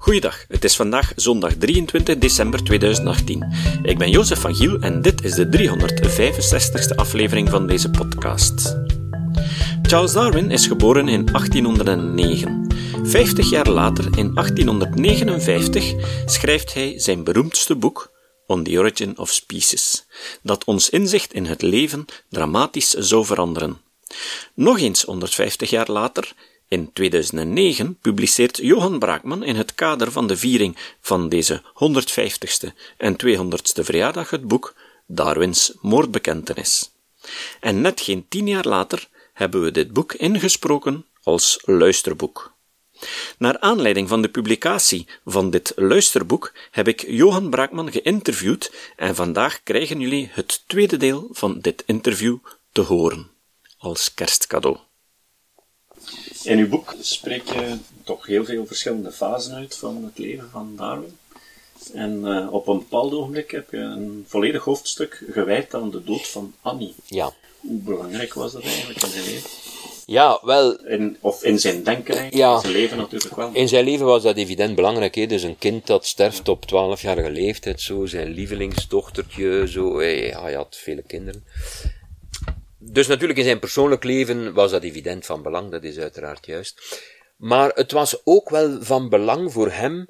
Goeiedag, het is vandaag zondag 23 december 2018. Ik ben Jozef van Giel en dit is de 365ste aflevering van deze podcast. Charles Darwin is geboren in 1809. Vijftig jaar later, in 1859, schrijft hij zijn beroemdste boek, On the Origin of Species, dat ons inzicht in het leven dramatisch zou veranderen. Nog eens 150 jaar later, in 2009 publiceert Johan Braakman in het kader van de viering van deze 150ste en 200ste verjaardag het boek Darwins moordbekentenis. En net geen tien jaar later hebben we dit boek ingesproken als luisterboek. Naar aanleiding van de publicatie van dit luisterboek heb ik Johan Braakman geïnterviewd en vandaag krijgen jullie het tweede deel van dit interview te horen als kerstcadeau. In uw boek spreek je toch heel veel verschillende fasen uit van het leven van Darwin. En uh, op een bepaald ogenblik heb je een volledig hoofdstuk gewijd aan de dood van Annie. Ja. Hoe belangrijk was dat eigenlijk in zijn leven? Ja, wel. In, of in zijn denken eigenlijk, Ja. in zijn leven natuurlijk wel. In zijn leven was dat evident belangrijk. Hè? Dus een kind dat sterft op 12-jarige leeftijd, zo, zijn lievelingsdochtertje, zo. eh, hij had vele kinderen. Dus natuurlijk in zijn persoonlijk leven was dat evident van belang, dat is uiteraard juist. Maar het was ook wel van belang voor hem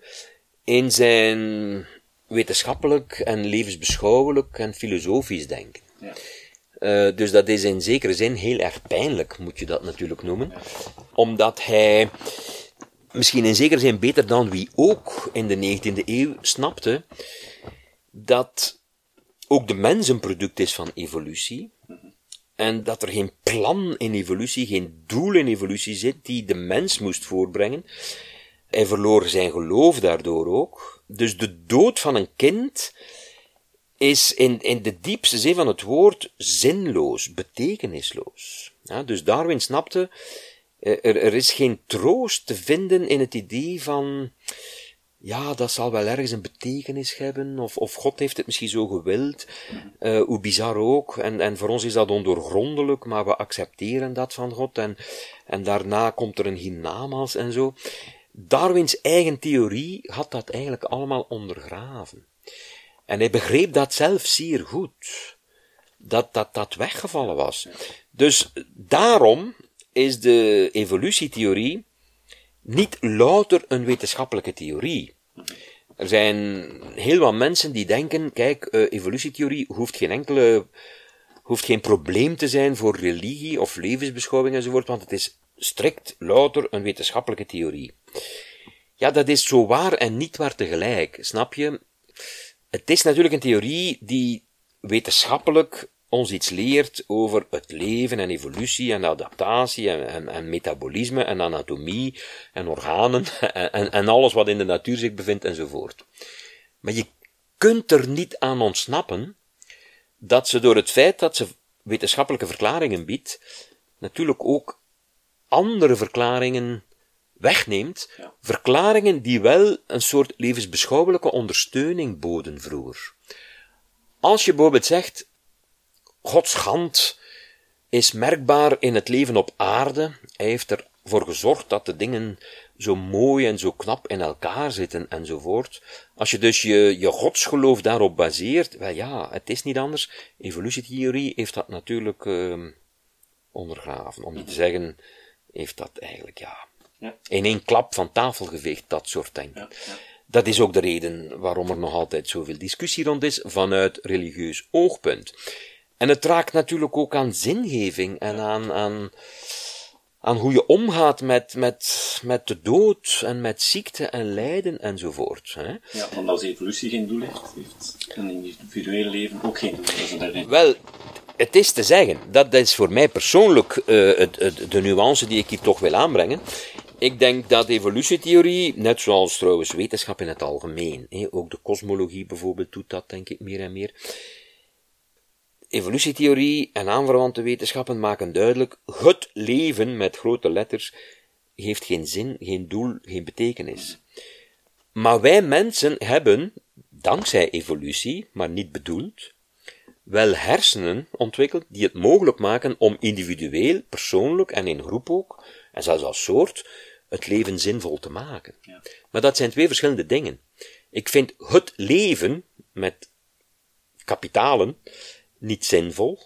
in zijn wetenschappelijk en levensbeschouwelijk en filosofisch denken. Ja. Eh, dus dat is in zekere zin heel erg pijnlijk, moet je dat natuurlijk noemen. Omdat hij misschien in zekere zin beter dan wie ook in de 19e eeuw snapte dat ook de mens een product is van evolutie. En dat er geen plan in evolutie, geen doel in evolutie zit die de mens moest voorbrengen. Hij verloor zijn geloof daardoor ook. Dus de dood van een kind is in, in de diepste zin van het woord zinloos, betekenisloos. Dus Darwin snapte, eh, er, er is geen troost te vinden in het idee van, ja, dat zal wel ergens een betekenis hebben, of, of God heeft het misschien zo gewild, eh, hoe bizar ook, en, en voor ons is dat ondoorgrondelijk, maar we accepteren dat van God, en, en daarna komt er een hiernamaals en zo. Darwins eigen theorie had dat eigenlijk allemaal ondergraven. En hij begreep dat zelf zeer goed. Dat dat, dat weggevallen was. Dus daarom is de evolutietheorie niet louter een wetenschappelijke theorie. Er zijn heel wat mensen die denken, kijk, eh, evolutietheorie hoeft geen enkele, hoeft geen probleem te zijn voor religie of levensbeschouwing enzovoort, want het is strikt louter een wetenschappelijke theorie. Ja, dat is zo waar en niet waar tegelijk, snap je? Het is natuurlijk een theorie die wetenschappelijk ons iets leert over het leven en evolutie en adaptatie en, en, en metabolisme en anatomie en organen en, en, alles wat in de natuur zich bevindt enzovoort. Maar je kunt er niet aan ontsnappen dat ze door het feit dat ze wetenschappelijke verklaringen biedt, natuurlijk ook andere verklaringen wegneemt, Ja. verklaringen die wel een soort levensbeschouwelijke ondersteuning boden vroeger. Als je bijvoorbeeld zegt, Gods hand is merkbaar in het leven op aarde, hij heeft ervoor gezorgd dat de dingen zo mooi en zo knap in elkaar zitten enzovoort. Als je dus je, je godsgeloof daarop baseert, wel ja, het is niet anders. Evolutietheorie heeft dat natuurlijk ehm ondergraven. Om niet te zeggen, heeft dat eigenlijk, ja, Ja. in één klap van tafel geveegd, dat soort. Ja, ja. Dat is ook de reden waarom er nog altijd zoveel discussie rond is vanuit religieus oogpunt. En het raakt natuurlijk ook aan zingeving en aan, aan, aan hoe je omgaat met, met, met de dood en met ziekte en lijden enzovoort. Hè? Ja, want als evolutie geen doel heeft, heeft een individueel leven ook geen doel. Wel, het is te zeggen, dat is voor mij persoonlijk eh, het, het, de nuance die ik hier toch wil aanbrengen. Ik denk dat evolutietheorie, net zoals trouwens wetenschap in het algemeen, hè, ook de kosmologie bijvoorbeeld doet dat denk ik meer en meer. Evolutietheorie en aanverwante wetenschappen maken duidelijk, het leven met grote letters heeft geen zin, geen doel, geen betekenis. Maar wij mensen hebben, dankzij evolutie, maar niet bedoeld, wel hersenen ontwikkeld die het mogelijk maken om individueel, persoonlijk en in groep ook, en zelfs als soort, het leven zinvol te maken. Ja. Maar dat zijn twee verschillende dingen. Ik vind het leven met kapitalen niet zinvol.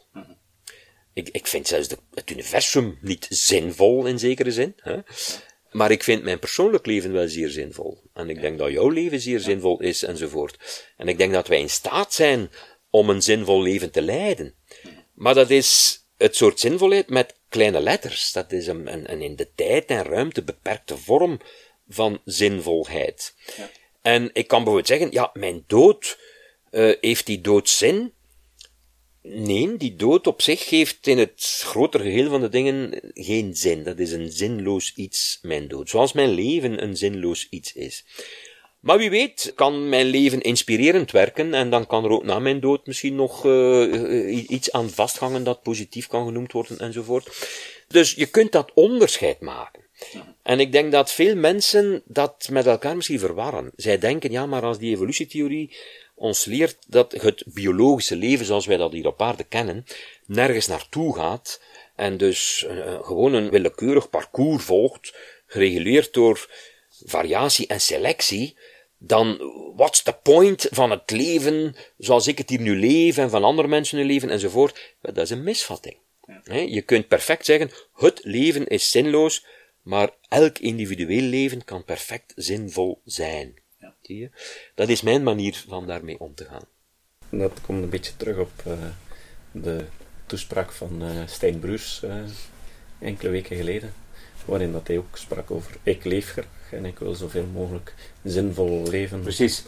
Ik, ik vind zelfs de, het universum niet zinvol in zekere zin. Hè? Maar ik vind mijn persoonlijk leven wel zeer zinvol. En ik denk dat jouw leven zeer zinvol is, enzovoort. En ik denk dat wij in staat zijn om een zinvol leven te leiden. Maar dat is het soort zinvolheid met kleine letters. Dat is een, een, een in de tijd en ruimte beperkte vorm van zinvolheid. Ja. En ik kan bijvoorbeeld zeggen, ja, mijn dood, uh, heeft die dood zin? Nee, die dood op zich geeft in het grotere geheel van de dingen geen zin. Dat is een zinloos iets, mijn dood. Zoals mijn leven een zinloos iets is. Maar wie weet kan mijn leven inspirerend werken en dan kan er ook na mijn dood misschien nog uh, iets aan vasthangen dat positief kan genoemd worden enzovoort. Dus je kunt dat onderscheid maken. En ik denk dat veel mensen dat met elkaar misschien verwarren. Zij denken, ja, maar als die evolutietheorie ons leert dat het biologische leven zoals wij dat hier op aarde kennen, nergens naartoe gaat, en dus uh, gewoon een willekeurig parcours volgt, gereguleerd door variatie en selectie, dan what's the point van het leven zoals ik het hier nu leef en van andere mensen nu leven enzovoort. Dat is een misvatting. Ja. Je kunt perfect zeggen, het leven is zinloos, maar elk individueel leven kan perfect zinvol zijn. Ja. Zie je? Dat is mijn manier van daarmee om te gaan. Dat komt een beetje terug op uh, de toespraak van uh, Stijn Bruus uh, enkele weken geleden, waarin dat hij ook sprak over ik leef graag en ik wil zoveel mogelijk zinvol leven. Precies.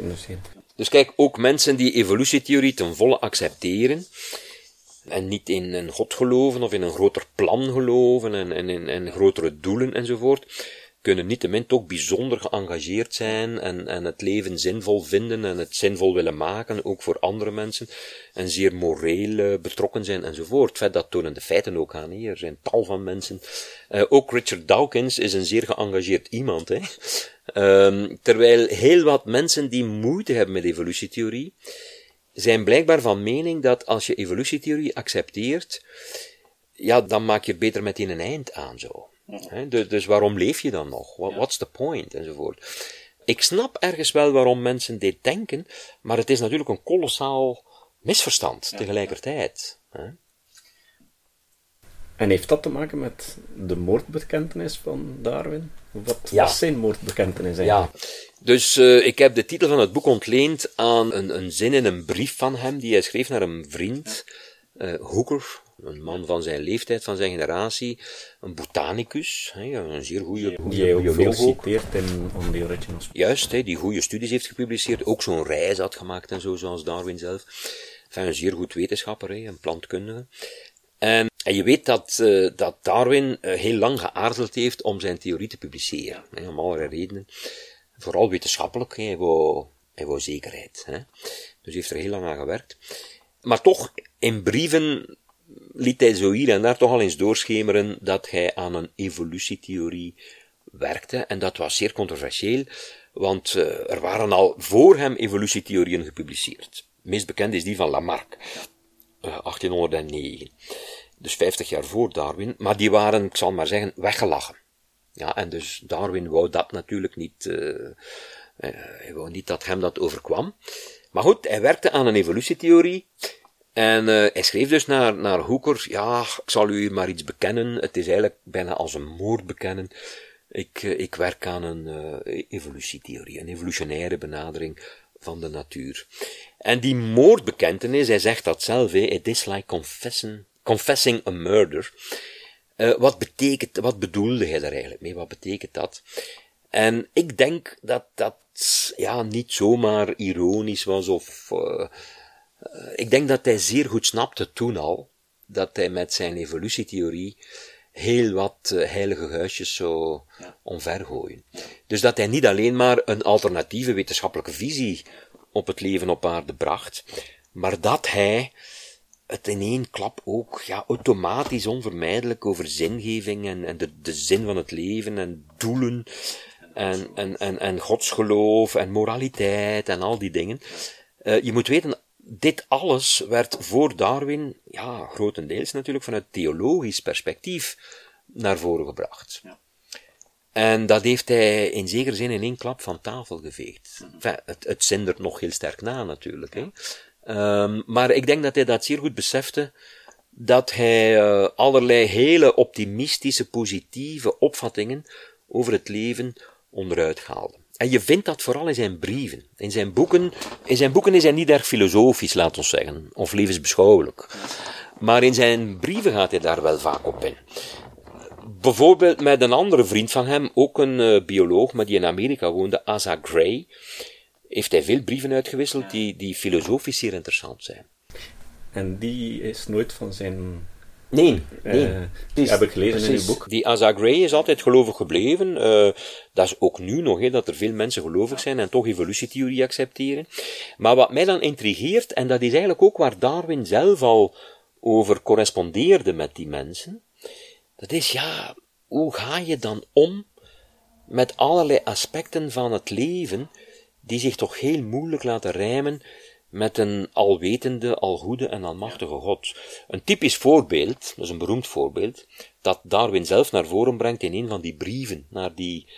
Dus kijk, ook mensen die evolutietheorie ten volle accepteren, en niet in een God geloven of in een groter plan geloven en, en in en grotere doelen enzovoort, kunnen niettemin toch bijzonder geëngageerd zijn en, en het leven zinvol vinden en het zinvol willen maken, ook voor andere mensen, en zeer moreel uh, betrokken zijn enzovoort. Vet, dat tonen de feiten ook aan hier. Er zijn tal van mensen. Uh, ook Richard Dawkins is een zeer geëngageerd iemand, hè. Um, terwijl heel wat mensen die moeite hebben met evolutietheorie, zijn blijkbaar van mening dat als je evolutietheorie accepteert, ja, dan maak je er beter meteen een eind aan zo. Dus, dus, waarom leef je dan nog? What, what's the point? Enzovoort. Ik snap ergens wel waarom mensen dit denken, maar het is natuurlijk een kolossaal misverstand tegelijkertijd. En heeft dat te maken met de moordbekentenis van Darwin? Wat was zijn moordbekentenis eigenlijk? Ja, dus uh, ik heb de titel van het boek ontleend aan een, een zin in een brief van hem die hij schreef naar een vriend, uh, Hooker, een man van zijn leeftijd, van zijn generatie, een botanicus, hè, een zeer goede Die hij ook veel citeert in On the Originals. Juist, hè, die goede studies heeft gepubliceerd, ook zo'n reis had gemaakt en zo, zoals Darwin zelf. Enfin, een zeer goed wetenschapper, hè, een plantkundige. En, en je weet dat, uh, dat Darwin uh, heel lang geaarzeld heeft om zijn theorie te publiceren, hè, om allerlei redenen vooral wetenschappelijk, hij wou, hij wou zekerheid. Hè. Dus heeft er heel lang aan gewerkt. Maar toch, in brieven liet hij zo hier en daar toch al eens doorschemeren dat hij aan een evolutietheorie werkte. En dat was zeer controversieel, want uh, er waren al voor hem evolutietheorieën gepubliceerd. Meest bekend is die van Lamarck, uh, 1809. Dus 50 jaar voor Darwin. Maar die waren, ik zal maar zeggen, weggelachen. Ja, en dus Darwin wou dat natuurlijk niet, uh, hij wou niet dat hem dat overkwam. Maar goed, hij werkte aan een evolutietheorie. En uh, hij schreef dus naar, naar Hooker, ja, ik zal u maar iets bekennen. Het is eigenlijk bijna als een moord bekennen. Ik, uh, ik werk aan een uh, evolutietheorie, een evolutionaire benadering van de natuur. En die moordbekentenis, hij zegt dat zelf, he, it is like confessing, confessing a murder. Wat betekent, wat bedoelde hij daar eigenlijk mee? Wat betekent dat? En ik denk dat dat, ja, niet zomaar ironisch was of, ik denk dat hij zeer goed snapte toen al, dat hij met zijn evolutietheorie heel wat uh, heilige huisjes zou ja. omvergooien. Ja. Dus dat hij niet alleen maar een alternatieve wetenschappelijke visie op het leven op aarde bracht, maar dat hij het in één klap ook ja, automatisch onvermijdelijk over zingeving en, en de, de zin van het leven en doelen en, en, en, en godsgeloof en moraliteit en al die dingen. Uh, je moet weten, dit alles werd voor Darwin, ja, grotendeels natuurlijk vanuit theologisch perspectief naar voren gebracht. Ja. En dat heeft hij in zekere zin in één klap van tafel geveegd. Enfin, het, het zindert nog heel sterk na natuurlijk. Hè. Um, maar ik denk dat hij dat zeer goed besefte, dat hij uh, allerlei hele optimistische, positieve opvattingen over het leven onderuit haalde. En je vindt dat vooral in zijn brieven. In zijn boeken, in zijn boeken is hij niet erg filosofisch, laat ons zeggen, of levensbeschouwelijk. Maar in zijn brieven gaat hij daar wel vaak op in. Bijvoorbeeld met een andere vriend van hem, ook een uh, bioloog, maar die in Amerika woonde, Asa Gray, heeft hij veel brieven uitgewisseld die, die filosofisch zeer interessant zijn. En die is nooit van zijn Nee, nee. Uh, heb ik gelezen precies. in uw boek. Die Asa Gray is altijd gelovig gebleven. Uh, dat is ook nu nog, he, dat er veel mensen gelovig zijn en toch evolutietheorie accepteren. Maar wat mij dan intrigeert, en dat is eigenlijk ook waar Darwin zelf al over correspondeerde met die mensen, dat is ja, hoe ga je dan om met allerlei aspecten van het leven die zich toch heel moeilijk laten rijmen met een alwetende, algoede en almachtige God. Een typisch voorbeeld, dat is een beroemd voorbeeld, dat Darwin zelf naar voren brengt in een van die brieven naar die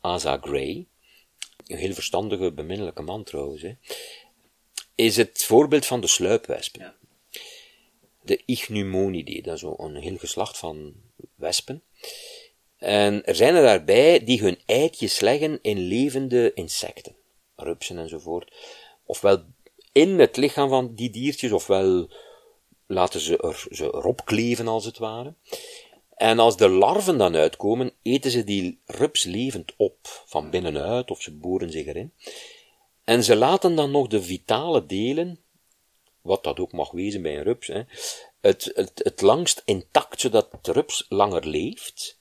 Asa Gray, een heel verstandige, beminnelijke man trouwens, hè, is het voorbeeld van de sluipwespen. De Ichneumonidae, dat is een heel geslacht van wespen. En er zijn er daarbij die hun eitjes leggen in levende insecten, rupsen enzovoort, ofwel in het lichaam van die diertjes, ofwel laten ze er, ze erop kleven als het ware. En als de larven dan uitkomen, eten ze die rups levend op, van binnenuit, of ze boren zich erin. En ze laten dan nog de vitale delen, wat dat ook mag wezen bij een rups, hè, het, het, het langst intact, zodat de rups langer leeft,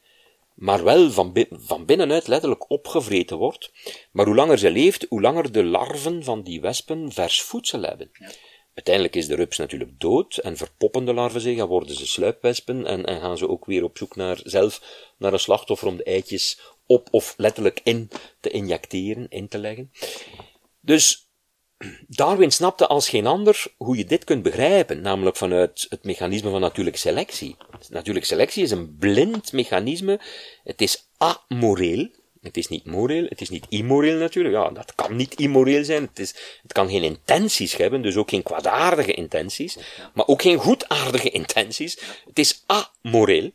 maar wel van, van binnenuit letterlijk opgevreten wordt. Maar hoe langer ze leeft, hoe langer de larven van die wespen vers voedsel hebben. Ja. Uiteindelijk is de rups natuurlijk dood en verpoppen de larven zich en worden ze sluipwespen en, en gaan ze ook weer op zoek naar zelf naar een slachtoffer om de eitjes op of letterlijk in te injecteren, in te leggen. Dus Darwin snapte als geen ander hoe je dit kunt begrijpen, namelijk vanuit het mechanisme van natuurlijke selectie. Natuurlijke selectie is een blind mechanisme, het is amoreel, het is niet moreel, het is niet immoreel natuurlijk, ja, dat kan niet immoreel zijn, het, is, het kan geen intenties hebben, dus ook geen kwaadaardige intenties, maar ook geen goedaardige intenties, het is amoreel.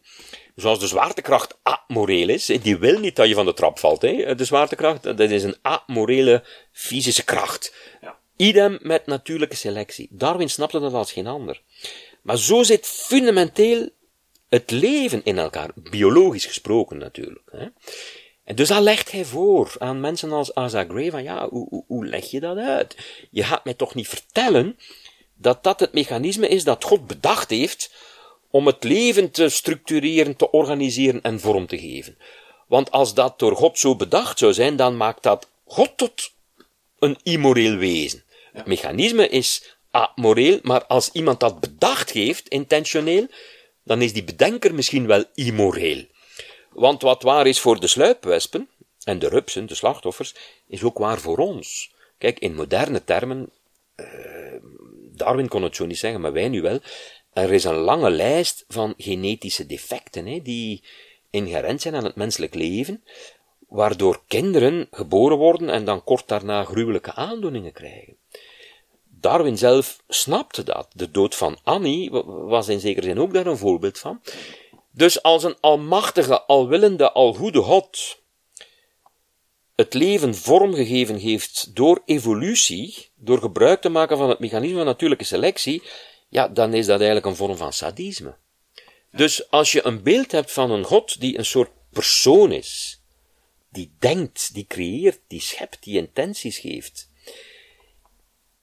Zoals de zwaartekracht amoreel is, die wil niet dat je van de trap valt. Hè. De zwaartekracht, dat is een amorele fysische kracht. Idem met natuurlijke selectie. Darwin snapte dat als geen ander. Maar zo zit fundamenteel het leven in elkaar, biologisch gesproken natuurlijk. Hè. En dus dat legt hij voor aan mensen als Asa Gray, van ja, hoe, hoe, hoe leg je dat uit? Je gaat mij toch niet vertellen dat dat het mechanisme is dat God bedacht heeft om het leven te structureren, te organiseren en vorm te geven. Want als dat door God zo bedacht zou zijn, dan maakt dat God tot een immoreel wezen. Mechanisme is amoreel, maar als iemand dat bedacht heeft, intentioneel, dan is die bedenker misschien wel immoreel. Want wat waar is voor de sluipwespen, en de rupsen, de slachtoffers, is ook waar voor ons. Kijk, in moderne termen, uh, Darwin kon het zo niet zeggen, maar wij nu wel, er is een lange lijst van genetische defecten, hè, die inherent zijn aan het menselijk leven, waardoor kinderen geboren worden en dan kort daarna gruwelijke aandoeningen krijgen. Darwin zelf snapte dat. De dood van Annie was in zekere zin ook daar een voorbeeld van. Dus als een almachtige, alwillende, algoede God het leven vormgegeven heeft door evolutie, door gebruik te maken van het mechanisme van natuurlijke selectie, ja, dan is dat eigenlijk een vorm van sadisme. Dus als je een beeld hebt van een God die een soort persoon is, die denkt, die creëert, die schept, die intenties geeft,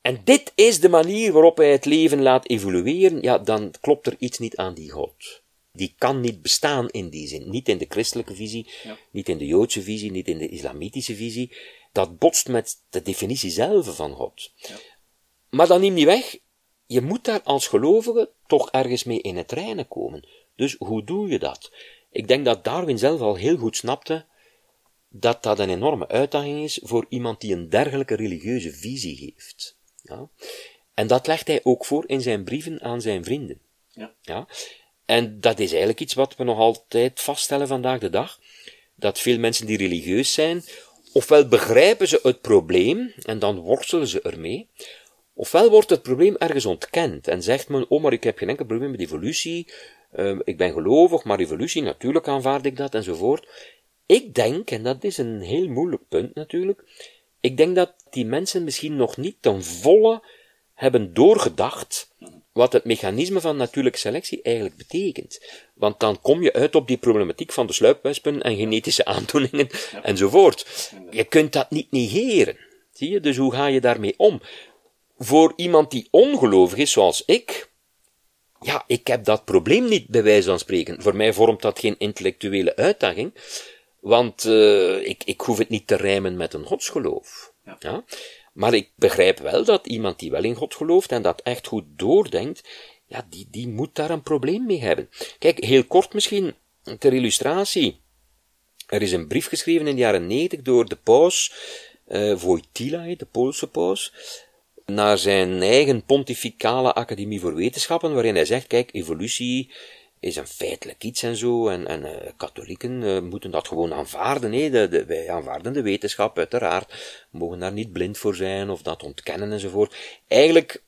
en dit is de manier waarop hij het leven laat evolueren, ja, dan klopt er iets niet aan die God. Die kan niet bestaan in die zin. Niet in de christelijke visie, niet in de joodse visie, niet in de islamitische visie. Dat botst met de definitie zelf van God. Ja. Maar dan neem niet weg, je moet daar als gelovige toch ergens mee in het reinen komen. Dus hoe doe je dat? Ik denk dat Darwin zelf al heel goed snapte dat dat een enorme uitdaging is voor iemand die een dergelijke religieuze visie heeft. Ja? En dat legt hij ook voor in zijn brieven aan zijn vrienden. Ja. Ja? En dat is eigenlijk iets wat we nog altijd vaststellen vandaag de dag. dat veel mensen die religieus zijn, ofwel begrijpen ze het probleem en dan worstelen ze ermee, ofwel wordt het probleem ergens ontkend en zegt men, oh maar ik heb geen enkel probleem met evolutie, uh, ik ben gelovig, maar evolutie, natuurlijk aanvaard ik dat enzovoort. Ik denk, en dat is een heel moeilijk punt natuurlijk, ik denk dat die mensen misschien nog niet ten volle hebben doorgedacht wat het mechanisme van natuurlijke selectie eigenlijk betekent. Want dan kom je uit op die problematiek van de sluipwespen en genetische aandoeningen enzovoort. Je kunt dat niet negeren. Zie je? Dus hoe ga je daarmee om? Voor iemand die ongelovig is, zoals ik, ja, ik heb dat probleem niet, bij wijze van spreken. Voor mij vormt dat geen intellectuele uitdaging, want uh, ik, ik hoef het niet te rijmen met een godsgeloof. Ja. ja. Maar ik begrijp wel dat iemand die wel in God gelooft en dat echt goed doordenkt, ja, die, die moet daar een probleem mee hebben. Kijk, heel kort misschien, ter illustratie. Er is een brief geschreven in de jaren 90 door de paus, uh, Wojtyla, de Poolse paus, naar zijn eigen pontificale academie voor wetenschappen, waarin hij zegt, kijk, evolutie is een feitelijk iets en zo, en, en uh, katholieken uh, moeten dat gewoon aanvaarden, hè. De, de, wij aanvaarden de wetenschap, uiteraard, mogen daar niet blind voor zijn, of dat ontkennen enzovoort. Eigenlijk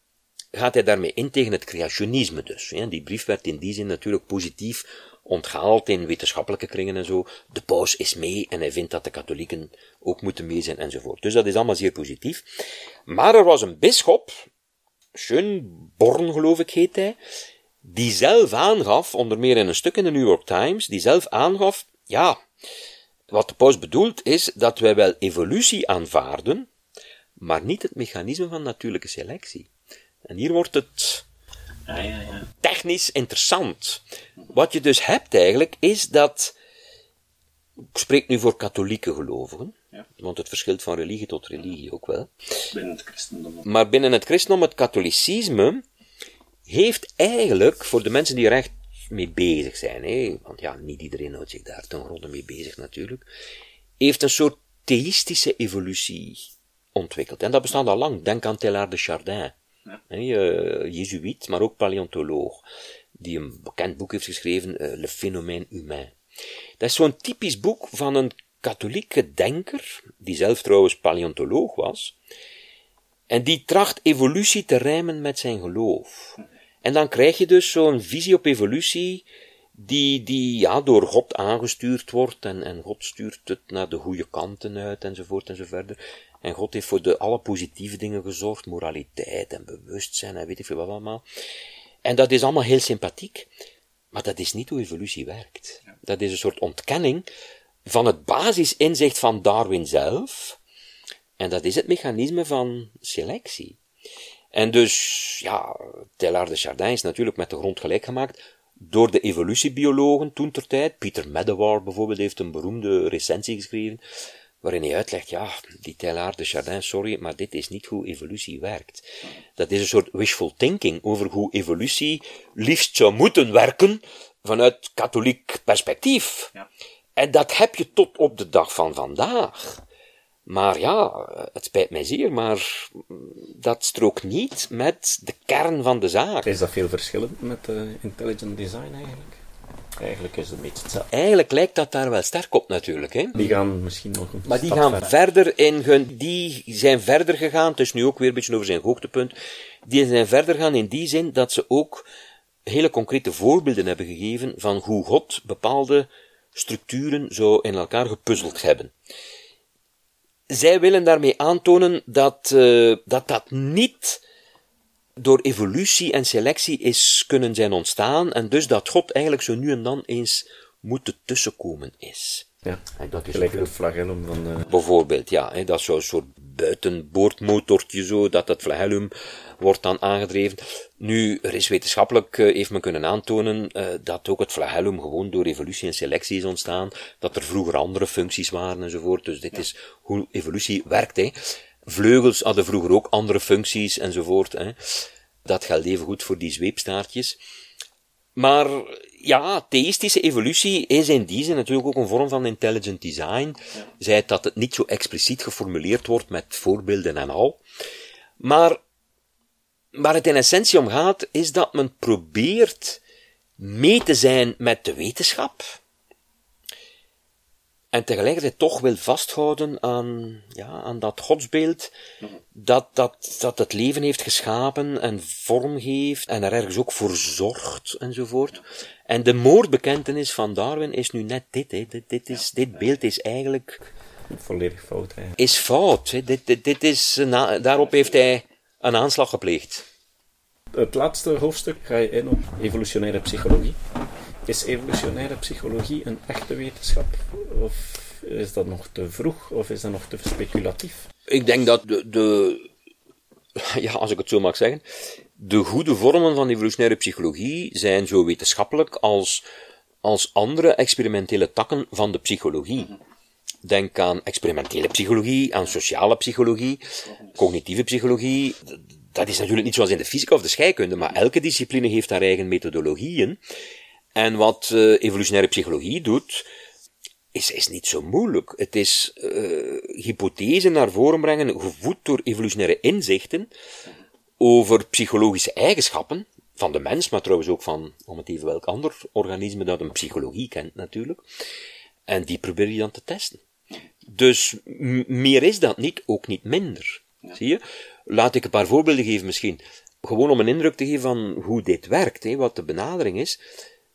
gaat hij daarmee in tegen het creationisme dus. Hè. Die brief werd in die zin natuurlijk positief onthaald in wetenschappelijke kringen en zo. De paus is mee en hij vindt dat de katholieken ook moeten mee zijn enzovoort. Dus dat is allemaal zeer positief. Maar er was een bisschop, Schönborn geloof ik heet hij, die zelf aangaf, onder meer in een stuk in de New York Times, die zelf aangaf, ja, wat de paus bedoelt is dat wij wel evolutie aanvaarden, maar niet het mechanisme van natuurlijke selectie. En hier wordt het ja, ja, ja. technisch interessant. Wat je dus hebt eigenlijk, is dat, ik spreek nu voor katholieke gelovigen, want het verschilt van religie tot religie ook wel. Binnen het christendom. Maar binnen het christendom, het katholicisme, heeft eigenlijk, voor de mensen die er echt mee bezig zijn, hè, want ja, niet iedereen houdt zich daar ten gronde mee bezig natuurlijk, heeft een soort theïstische evolutie ontwikkeld. En dat bestaat al lang. Denk aan Teilhard de Chardin, ja. uh, jezuïet, maar ook paleontoloog, die een bekend boek heeft geschreven, uh, Le Phénomène Humain. Dat is zo'n typisch boek van een katholieke denker, die zelf trouwens paleontoloog was, en die tracht evolutie te rijmen met zijn geloof. En dan krijg je dus zo'n visie op evolutie, die, die ja, door God aangestuurd wordt, en, en God stuurt het naar de goede kanten uit, enzovoort, enzovoort. En God heeft voor de alle positieve dingen gezorgd, moraliteit en bewustzijn en weet ik veel wat allemaal. En dat is allemaal heel sympathiek, maar dat is niet hoe evolutie werkt. Dat is een soort ontkenning van het basisinzicht van Darwin zelf, en dat is het mechanisme van selectie. En dus, ja, Teilhard de Chardin is natuurlijk met de grond gelijk gemaakt door de evolutiebiologen toen ter tijd. Peter Medawar bijvoorbeeld heeft een beroemde recensie geschreven, waarin hij uitlegt, ja, die Teilhard de Chardin, sorry, maar dit is niet hoe evolutie werkt. Dat is een soort wishful thinking over hoe evolutie liefst zou moeten werken vanuit katholiek perspectief. Ja. En dat heb je tot op de dag van vandaag. Maar ja, het spijt mij zeer, maar dat strookt niet met de kern van de zaak. Is dat veel verschillend met uh, intelligent design eigenlijk? Eigenlijk is het een beetje hetzelfde. Eigenlijk lijkt dat daar wel sterk op natuurlijk. Hè? Die gaan misschien nog een Maar die gaan verder. in hun, die zijn verder gegaan, het is nu ook weer een beetje over zijn hoogtepunt, die zijn verder gegaan in die zin dat ze ook hele concrete voorbeelden hebben gegeven van hoe God bepaalde structuren zo in elkaar gepuzzeld hebben zij willen daarmee aantonen dat, uh, dat dat niet door evolutie en selectie is kunnen zijn ontstaan, en dus dat God eigenlijk zo nu en dan eens moet tussenkomen is. Ja, dat is gelijk het flagellum van... Uh... Bijvoorbeeld, ja, hè, dat zo'n soort buitenboordmotortje zo, dat het flagellum wordt dan aangedreven. Nu, er is wetenschappelijk, uh, heeft men kunnen aantonen, uh, dat ook het flagellum gewoon door evolutie en selectie is ontstaan, dat er vroeger andere functies waren enzovoort. Dus dit is hoe evolutie werkt, hè. Vleugels hadden vroeger ook andere functies enzovoort, hè. Dat geldt even goed voor die zweepstaartjes. Maar ja, theïstische evolutie is in die zin natuurlijk ook een vorm van intelligent design. Ja. Zij dat het niet zo expliciet geformuleerd wordt met voorbeelden en al. Maar waar het in essentie om gaat, is dat men probeert mee te zijn met de wetenschap. en tegelijkertijd toch wil vasthouden aan, ja, aan dat godsbeeld dat, dat, dat het leven heeft geschapen en vorm geeft en er ergens ook voor zorgt enzovoort. En de moordbekentenis van Darwin is nu net dit, hè. Dit, dit, is, dit beeld is eigenlijk, Volledig fout, hè. is fout. Hè. Dit, dit, dit is, daarop heeft hij een aanslag gepleegd. Het laatste hoofdstuk ga je in op evolutionaire psychologie. Is evolutionaire psychologie een echte wetenschap? Of is dat nog te vroeg? Of is dat nog te speculatief? Ik denk dat de, de, ja, als ik het zo mag zeggen, de goede vormen van evolutionaire psychologie zijn zo wetenschappelijk als, als andere experimentele takken van de psychologie. Denk aan experimentele psychologie, aan sociale psychologie, cognitieve psychologie. Dat is natuurlijk niet zoals in de fysica of de scheikunde, maar elke discipline heeft haar eigen methodologieën. En wat eh, evolutionaire psychologie doet, is, is niet zo moeilijk. Het is uh, hypothesen naar voren brengen, gevoed door evolutionaire inzichten, over psychologische eigenschappen van de mens, maar trouwens ook van, om het even welk ander organisme dat een psychologie kent natuurlijk. En die probeer je dan te testen. Dus meer is dat niet, ook niet minder. Zie je? Laat ik een paar voorbeelden geven misschien. Gewoon om een indruk te geven van hoe dit werkt, hè, wat de benadering is.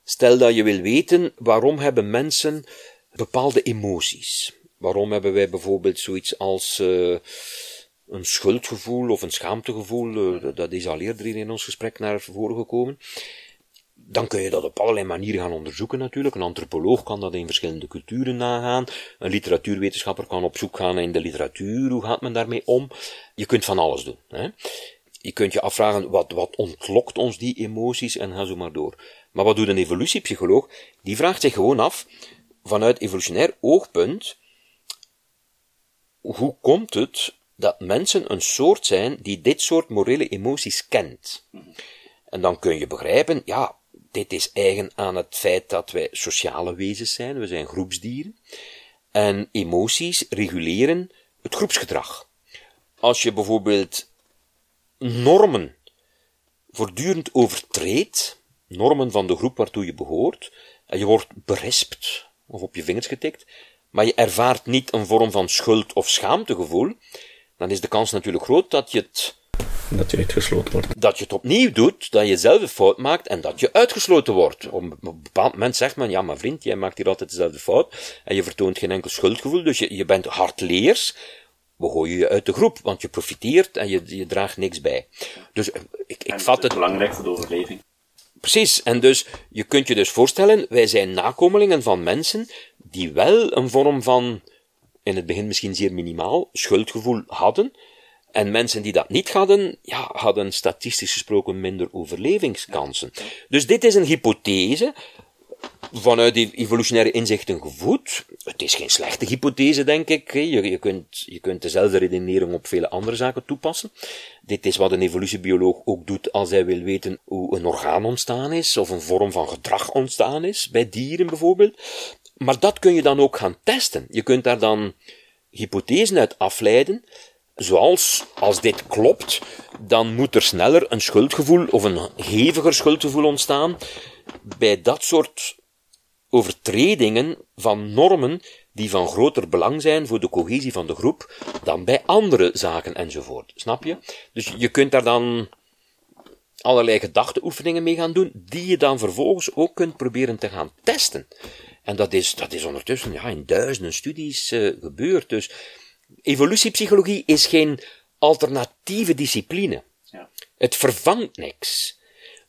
Stel dat je wil weten waarom hebben mensen bepaalde emoties. Waarom hebben wij bijvoorbeeld zoiets als uh, een schuldgevoel of een schaamtegevoel, uh, dat is al eerder in ons gesprek naar voren gekomen. Dan kun je dat op allerlei manieren gaan onderzoeken natuurlijk. Een antropoloog kan dat in verschillende culturen nagaan. Een literatuurwetenschapper kan op zoek gaan in de literatuur. Hoe gaat men daarmee om? Je kunt van alles doen. Hè? Je kunt je afvragen, wat, wat ontlokt ons die emoties en ga zo maar door. Maar wat doet een evolutiepsycholoog? Die vraagt zich gewoon af, vanuit evolutionair oogpunt, hoe komt het dat mensen een soort zijn die dit soort morele emoties kent? En dan kun je begrijpen, ja, dit is eigen aan het feit dat wij sociale wezens zijn, we zijn groepsdieren, en emoties reguleren het groepsgedrag. Als je bijvoorbeeld normen voortdurend overtreedt, normen van de groep waartoe je behoort, en je wordt berispt, of op je vingers getikt, maar je ervaart niet een vorm van schuld of schaamtegevoel, dan is de kans natuurlijk groot dat je het dat je uitgesloten wordt. Dat je het opnieuw doet, dat je zelf een fout maakt en dat je uitgesloten wordt. Op een bepaald moment zegt men, ja maar vriend, jij maakt hier altijd dezelfde fout en je vertoont geen enkel schuldgevoel, dus je, je bent hardleers, we gooien je uit de groep, want je profiteert en je, je draagt niks bij. Dus ik, ik vat het... belangrijk voor de overleving. Precies, en dus je kunt je dus voorstellen, wij zijn nakomelingen van mensen die wel een vorm van, in het begin misschien zeer minimaal, schuldgevoel hadden, en mensen die dat niet hadden, ja, hadden statistisch gesproken minder overlevingskansen. Dus dit is een hypothese, vanuit die evolutionaire inzichten gevoed. Het is geen slechte hypothese, denk ik. Je, je, kunt, je kunt dezelfde redenering op vele andere zaken toepassen. Dit is wat een evolutiebioloog ook doet als hij wil weten hoe een orgaan ontstaan is, of een vorm van gedrag ontstaan is, bij dieren bijvoorbeeld. Maar dat kun je dan ook gaan testen. Je kunt daar dan hypothesen uit afleiden, zoals, als dit klopt, dan moet er sneller een schuldgevoel of een heviger schuldgevoel ontstaan bij dat soort overtredingen van normen die van groter belang zijn voor de cohesie van de groep dan bij andere zaken enzovoort. Snap je? Dus je kunt daar dan allerlei gedachteoefeningen mee gaan doen, die je dan vervolgens ook kunt proberen te gaan testen. En dat is, dat is ondertussen ja, in duizenden studies uh, gebeurd. Dus evolutiepsychologie is geen alternatieve discipline. Ja. Het vervangt niks.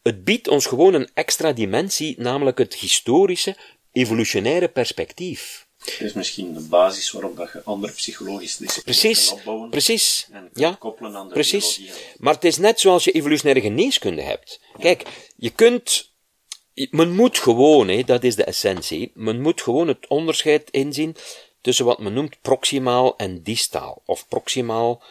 Het biedt ons gewoon een extra dimensie, namelijk het historische, evolutionaire perspectief. Het is misschien de basis waarop dat je andere psychologische disciplines Precies, kan opbouwen. precies. En Ja, koppelen aan de precies. biologie. Maar het is net zoals je evolutionaire geneeskunde hebt. Kijk, je kunt, men moet gewoon, hè, dat is de essentie, men moet gewoon het onderscheid inzien tussen wat men noemt proximaal en distaal, of proximaal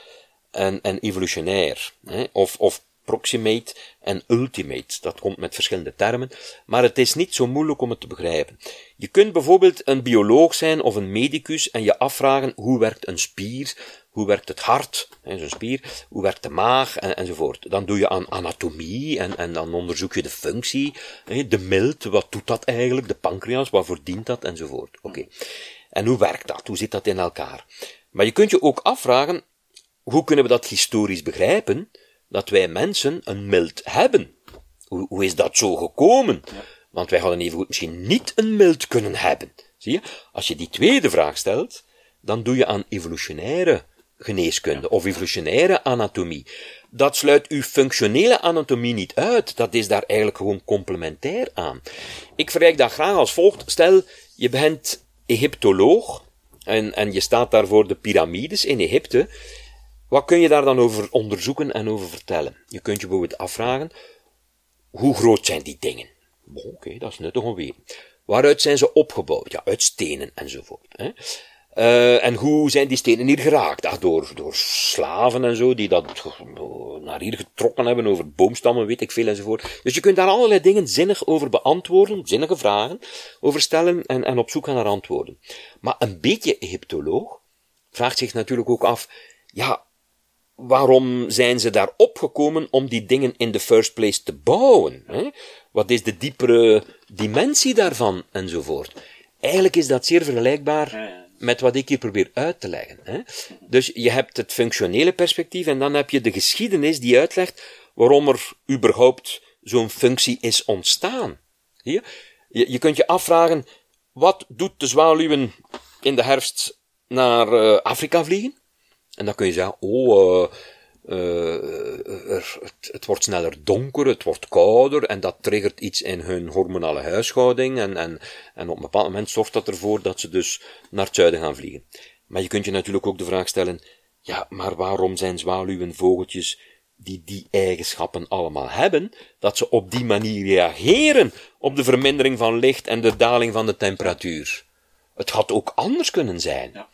en, en evolutionair, of, of proximate en ultimate. Dat komt met verschillende termen, maar het is niet zo moeilijk om het te begrijpen. Je kunt bijvoorbeeld een bioloog zijn of een medicus en je afvragen hoe werkt een spier, hoe werkt het hart, zo'n spier, hoe werkt de maag en, enzovoort. Dan doe je aan anatomie en, en dan onderzoek je de functie, de milt, wat doet dat eigenlijk, de pancreas, waarvoor dient dat enzovoort. Oké. En hoe werkt dat? Hoe zit dat in elkaar? Maar je kunt je ook afvragen, hoe kunnen we dat historisch begrijpen, dat wij mensen een mild hebben? Hoe, hoe is dat zo gekomen? Want wij hadden evengoed misschien niet een mild kunnen hebben. Zie je? Als je die tweede vraag stelt, dan doe je aan evolutionaire geneeskunde of evolutionaire anatomie. Dat sluit uw functionele anatomie niet uit. Dat is daar eigenlijk gewoon complementair aan. Ik vergelijk dat graag als volgt. Stel, je bent Egyptoloog en, en je staat daar voor de piramides in Egypte. Wat kun je daar dan over onderzoeken en over vertellen? Je kunt je bijvoorbeeld afvragen, hoe groot zijn die dingen? Oké, dat is nuttig om weten. Waaruit zijn ze opgebouwd? Ja, uit stenen enzovoort. Hè? Uh, en hoe zijn die stenen hier geraakt? Ach, door, door slaven en zo, die dat naar hier getrokken hebben over boomstammen, weet ik veel enzovoort. Dus je kunt daar allerlei dingen zinnig over beantwoorden, zinnige vragen over stellen en, en op zoek gaan naar antwoorden. Maar een beetje Egyptoloog vraagt zich natuurlijk ook af, ja, waarom zijn ze daar opgekomen om die dingen in the first place te bouwen? Hè? Wat is de diepere dimensie daarvan enzovoort? Eigenlijk is dat zeer vergelijkbaar met wat ik hier probeer uit te leggen. Hè? Dus je hebt het functionele perspectief en dan heb je de geschiedenis die uitlegt waarom er überhaupt zo'n functie is ontstaan. Je? je? kunt je afvragen, wat doet de zwaluwen in de herfst naar uh, Afrika vliegen? En dan kun je zeggen, oh, uh, uh, er, het, het, wordt sneller donker, het wordt kouder, en dat triggert iets in hun hormonale huishouding, en, en, en op een bepaald moment zorgt dat ervoor dat ze dus naar het zuiden gaan vliegen. Maar je kunt je natuurlijk ook de vraag stellen, ja, maar waarom zijn zwaluwen vogeltjes die die eigenschappen allemaal hebben, dat ze op die manier reageren op de vermindering van licht en de daling van de temperatuur? Het had ook anders kunnen zijn. Ja.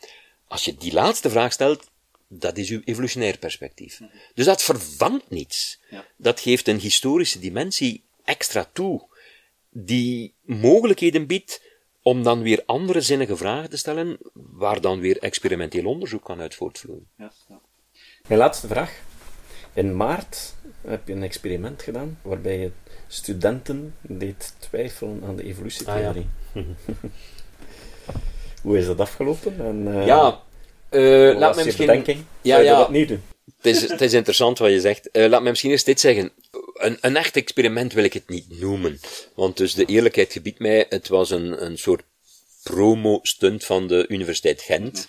Als je die laatste vraag stelt, dat is uw evolutionair perspectief. Dus dat vervangt niets. Ja. Dat geeft een historische dimensie extra toe, die mogelijkheden biedt om dan weer andere zinnige vragen te stellen, waar dan weer experimenteel onderzoek kan uit voortvloeien. Ja, ja. Mijn laatste vraag. In maart heb je een experiment gedaan waarbij je studenten deed twijfelen aan de evolutietheorie. Ah, Hoe is dat afgelopen? En, uh, ja, uh, laat me misschien... Ja, ja. dat niet doen? Het is, het is interessant wat je zegt. Uh, laat me misschien eerst dit zeggen. Een, een echt experiment wil ik het niet noemen. Want dus de eerlijkheid gebiedt mij, het was een, een soort promo-stunt van de Universiteit Gent.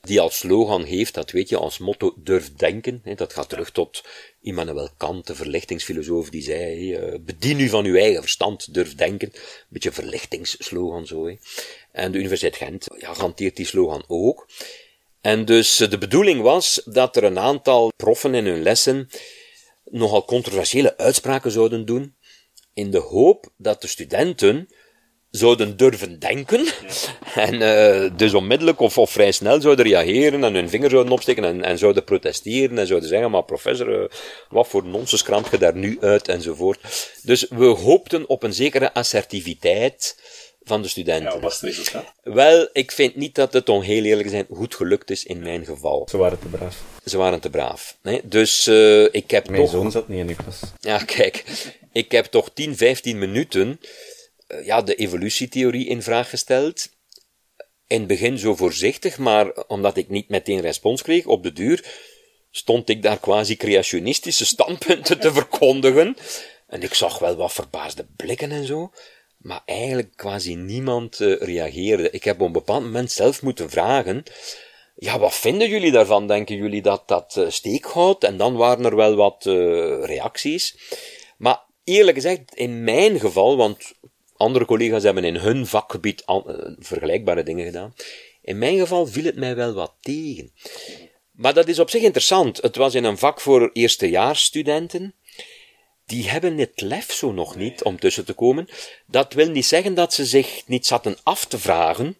Die als slogan heeft, dat weet je, als motto durf denken. Hè, dat gaat terug tot Immanuel Kant, de verlichtingsfilosoof, die zei, uh, bedien u van uw eigen verstand, durf denken. Een beetje verlichtingsslogan zo. Hè. En de Universiteit Gent ja, hanteert die slogan ook. En dus eh, de bedoeling was dat er een aantal proffen in hun lessen nogal controversiële uitspraken zouden doen, in de hoop dat de studenten zouden durven denken, en uh, dus onmiddellijk of, of vrij snel zouden reageren en hun vinger zouden opsteken en, en zouden protesteren en zouden zeggen, maar professor, uh, wat voor nonsens kramt je daar nu uit, enzovoort. Dus we hoopten op een zekere assertiviteit van de studenten. Ja, was het resultaat? Wel, ik vind niet dat het, om heel eerlijk te zijn, goed gelukt is in mijn geval. Ze waren te braaf. Ze waren te braaf. Nee? Dus uh, ik heb Mijn toch... zoon zat niet in de klas. Ja, kijk. Ik heb toch 10, 15 minuten uh, ja, de evolutietheorie in vraag gesteld. In het begin zo voorzichtig, maar omdat ik niet meteen respons kreeg, op de duur stond ik daar quasi creationistische standpunten te verkondigen. En ik zag wel wat verbaasde blikken en zo maar eigenlijk quasi niemand uh, reageerde. Ik heb op een bepaald moment zelf moeten vragen, ja, wat vinden jullie daarvan? Denken jullie dat dat uh, steek houdt? En dan waren er wel wat uh, reacties. Maar eerlijk gezegd, in mijn geval, want andere collega's hebben in hun vakgebied vergelijkbare dingen gedaan. In mijn geval viel het mij wel wat tegen. Maar dat is op zich interessant. Het was in een vak voor eerstejaarsstudenten die hebben het lef zo nog niet om tussen te komen. Dat wil niet zeggen dat ze zich niet zaten af te vragen,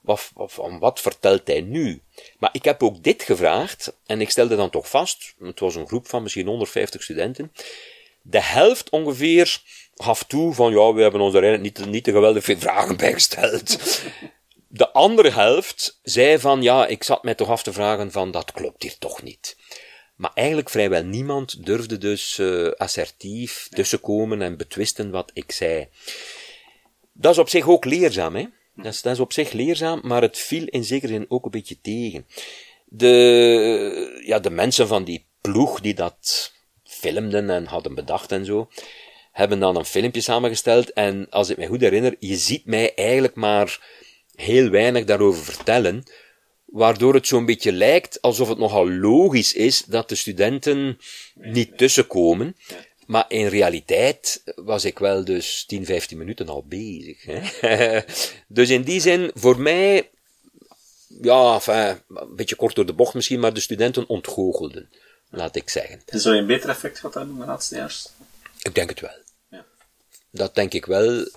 wat, wat, wat vertelt hij nu? Maar ik heb ook dit gevraagd, en ik stelde dan toch vast, het was een groep van misschien 150 studenten, de helft ongeveer gaf toe van, ja, we hebben ons er eigenlijk niet, niet te geweldig veel vragen bij gesteld. De andere helft zei van, ja, ik zat mij toch af te vragen van, dat klopt hier toch niet. Maar eigenlijk vrijwel niemand durfde dus uh, assertief tussenkomen en betwisten wat ik zei. Dat is op zich ook leerzaam, hè? Dat is, dat is op zich leerzaam, maar het viel in zekere zin ook een beetje tegen. De, ja, de mensen van die ploeg die dat filmden en hadden bedacht en zo, hebben dan een filmpje samengesteld en als ik me goed herinner, je ziet mij eigenlijk maar heel weinig daarover vertellen, waardoor het zo'n beetje lijkt alsof het nogal logisch is dat de studenten niet tussenkomen. Maar in realiteit was ik wel dus 10, 15 minuten al bezig. Hè? dus in die zin, voor mij, ja, enfin, een beetje kort door de bocht misschien, maar de studenten ontgoochelden, laat ik zeggen. En zou je een beter effect gehad hebben laatste jaars? Ik denk het wel. Dat denk ik wel.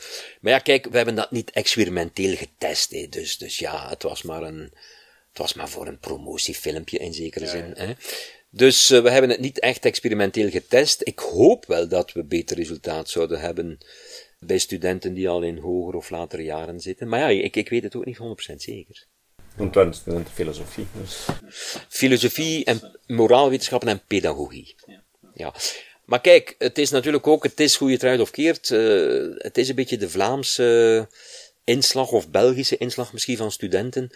Maar ja, kijk, we hebben dat niet experimenteel getest. Hè. Dus, dus ja, het was maar een, was maar voor een promotiefilmpje in zekere zin. Hè. Dus uh, we hebben het niet echt experimenteel getest. Ik hoop wel dat we beter resultaat zouden hebben bij studenten die al in hoger of latere jaren zitten. Maar ja, ik, ik weet het ook niet 100% zeker. Want we studenten filosofie. Dus. Filosofie en moraalwetenschappen en pedagogie. Ja. ja. Maar kijk, het is natuurlijk ook, het is hoe je het eruit of keert, uh, het is een beetje de Vlaamse inslag of Belgische inslag misschien van studenten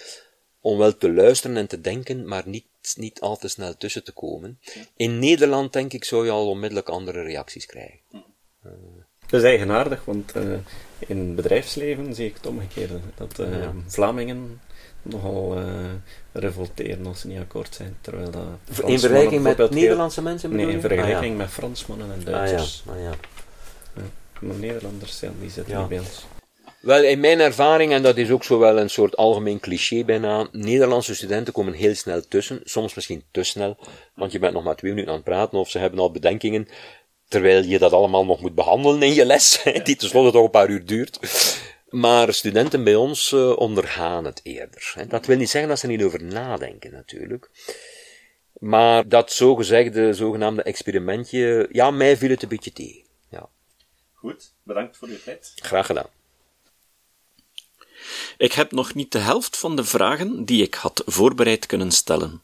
om wel te luisteren en te denken, maar niet, niet al te snel tussen te komen. In Nederland, denk ik, zou je al onmiddellijk andere reacties krijgen. Uh. Dat is eigenaardig, want uh, in bedrijfsleven zie ik het omgekeerde. Dat uh, ja. Vlamingen nogal uh, revolteren als ze niet akkoord zijn. Terwijl dat in vergelijking met Nederlandse mensen? Nee, in vergelijking ah, ja. met Fransmannen en Duitsers. Ah, ja. Ah, ja. Maar Nederlanders, ja, die zitten niet bij ons. Wel, in mijn ervaring, en dat is ook zo wel een soort algemeen cliché bijna, Nederlandse studenten komen heel snel tussen, soms misschien te snel, want je bent nog maar twee minuten aan het praten of ze hebben al bedenkingen, terwijl je dat allemaal nog moet behandelen in je les, die tenslotte toch een paar uur duurt. Maar studenten bij ons uh, ondergaan het eerder. Dat wil niet zeggen dat ze niet over nadenken, natuurlijk. Maar dat zogezegde, zogenaamde experimentje, ja, mij viel het een beetje tegen. Ja. Goed, bedankt voor uw tijd. Graag gedaan. Ik heb nog niet de helft van de vragen die ik had voorbereid kunnen stellen.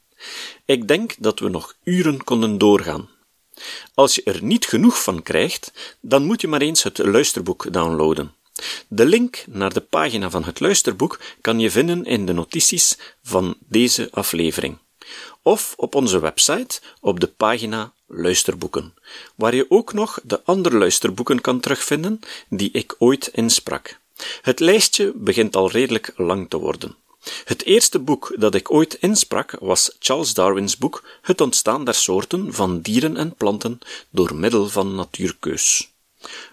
Ik denk dat we nog uren konden doorgaan. Als je er niet genoeg van krijgt, dan moet je maar eens het luisterboek downloaden. De link naar de pagina van het luisterboek kan je vinden in de notities van deze aflevering. Of op onze website op de pagina Luisterboeken, waar je ook nog de andere luisterboeken kan terugvinden die ik ooit insprak. Het lijstje begint al redelijk lang te worden. Het eerste boek dat ik ooit insprak was Charles Darwin's boek Het ontstaan der soorten van dieren en planten door middel van natuurkeus.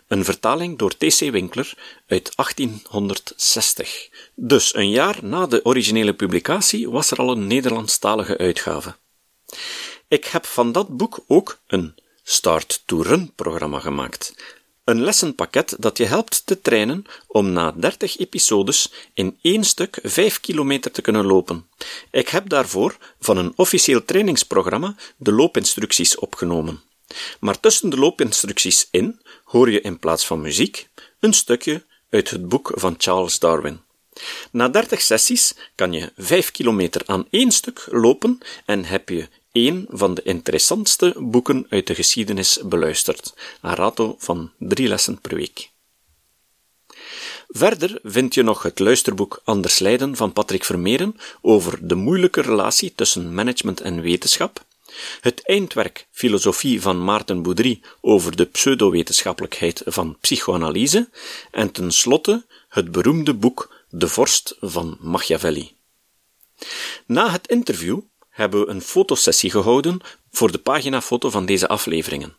Een vertaling door T.C. Winkler uit 1860. Dus een jaar na de originele publicatie was er al een Nederlandstalige uitgave. Ik heb van dat boek ook een Start to Run programma gemaakt, een lessenpakket dat je helpt te trainen om na 30 episodes in één stuk 5 kilometer te kunnen lopen. Ik heb daarvoor van een officieel trainingsprogramma de loopinstructies opgenomen. Maar tussen de loopinstructies in hoor je in plaats van muziek een stukje uit het boek van Charles Darwin. Na 30 sessies kan je 5 kilometer aan één stuk lopen en heb je een van de interessantste boeken uit de geschiedenis beluisterd, een rato van drie lessen per week. Verder vind je nog het luisterboek Anders Leiden van Patrick Vermeeren over de moeilijke relatie tussen management en wetenschap, het eindwerk Filosofie van Maarten Boudry over de pseudowetenschappelijkheid van psychoanalyse en tenslotte het beroemde boek De Vorst van Machiavelli. Na het interview hebben we een fotosessie gehouden voor de paginafoto van deze afleveringen.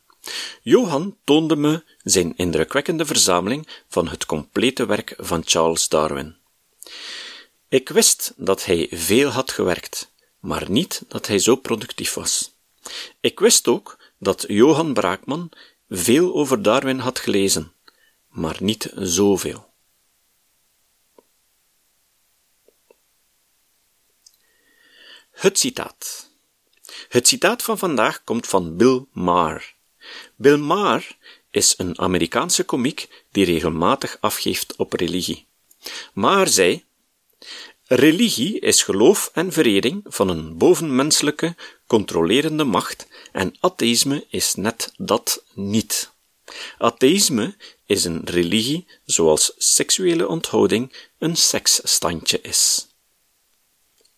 Johan toonde me zijn indrukwekkende verzameling van het complete werk van Charles Darwin. Ik wist dat hij veel had gewerkt, maar niet dat hij zo productief was. Ik wist ook dat Johan Braakman veel over Darwin had gelezen, maar niet zoveel. Het citaat. Het citaat van vandaag komt van Bill Maher. Bill Maher is een Amerikaanse komiek die regelmatig afgeeft op religie. Maher zei: Religie is geloof en verering van een bovenmenselijke, controlerende macht, en atheïsme is net dat niet. Atheïsme is een religie zoals seksuele onthouding een seksstandje is.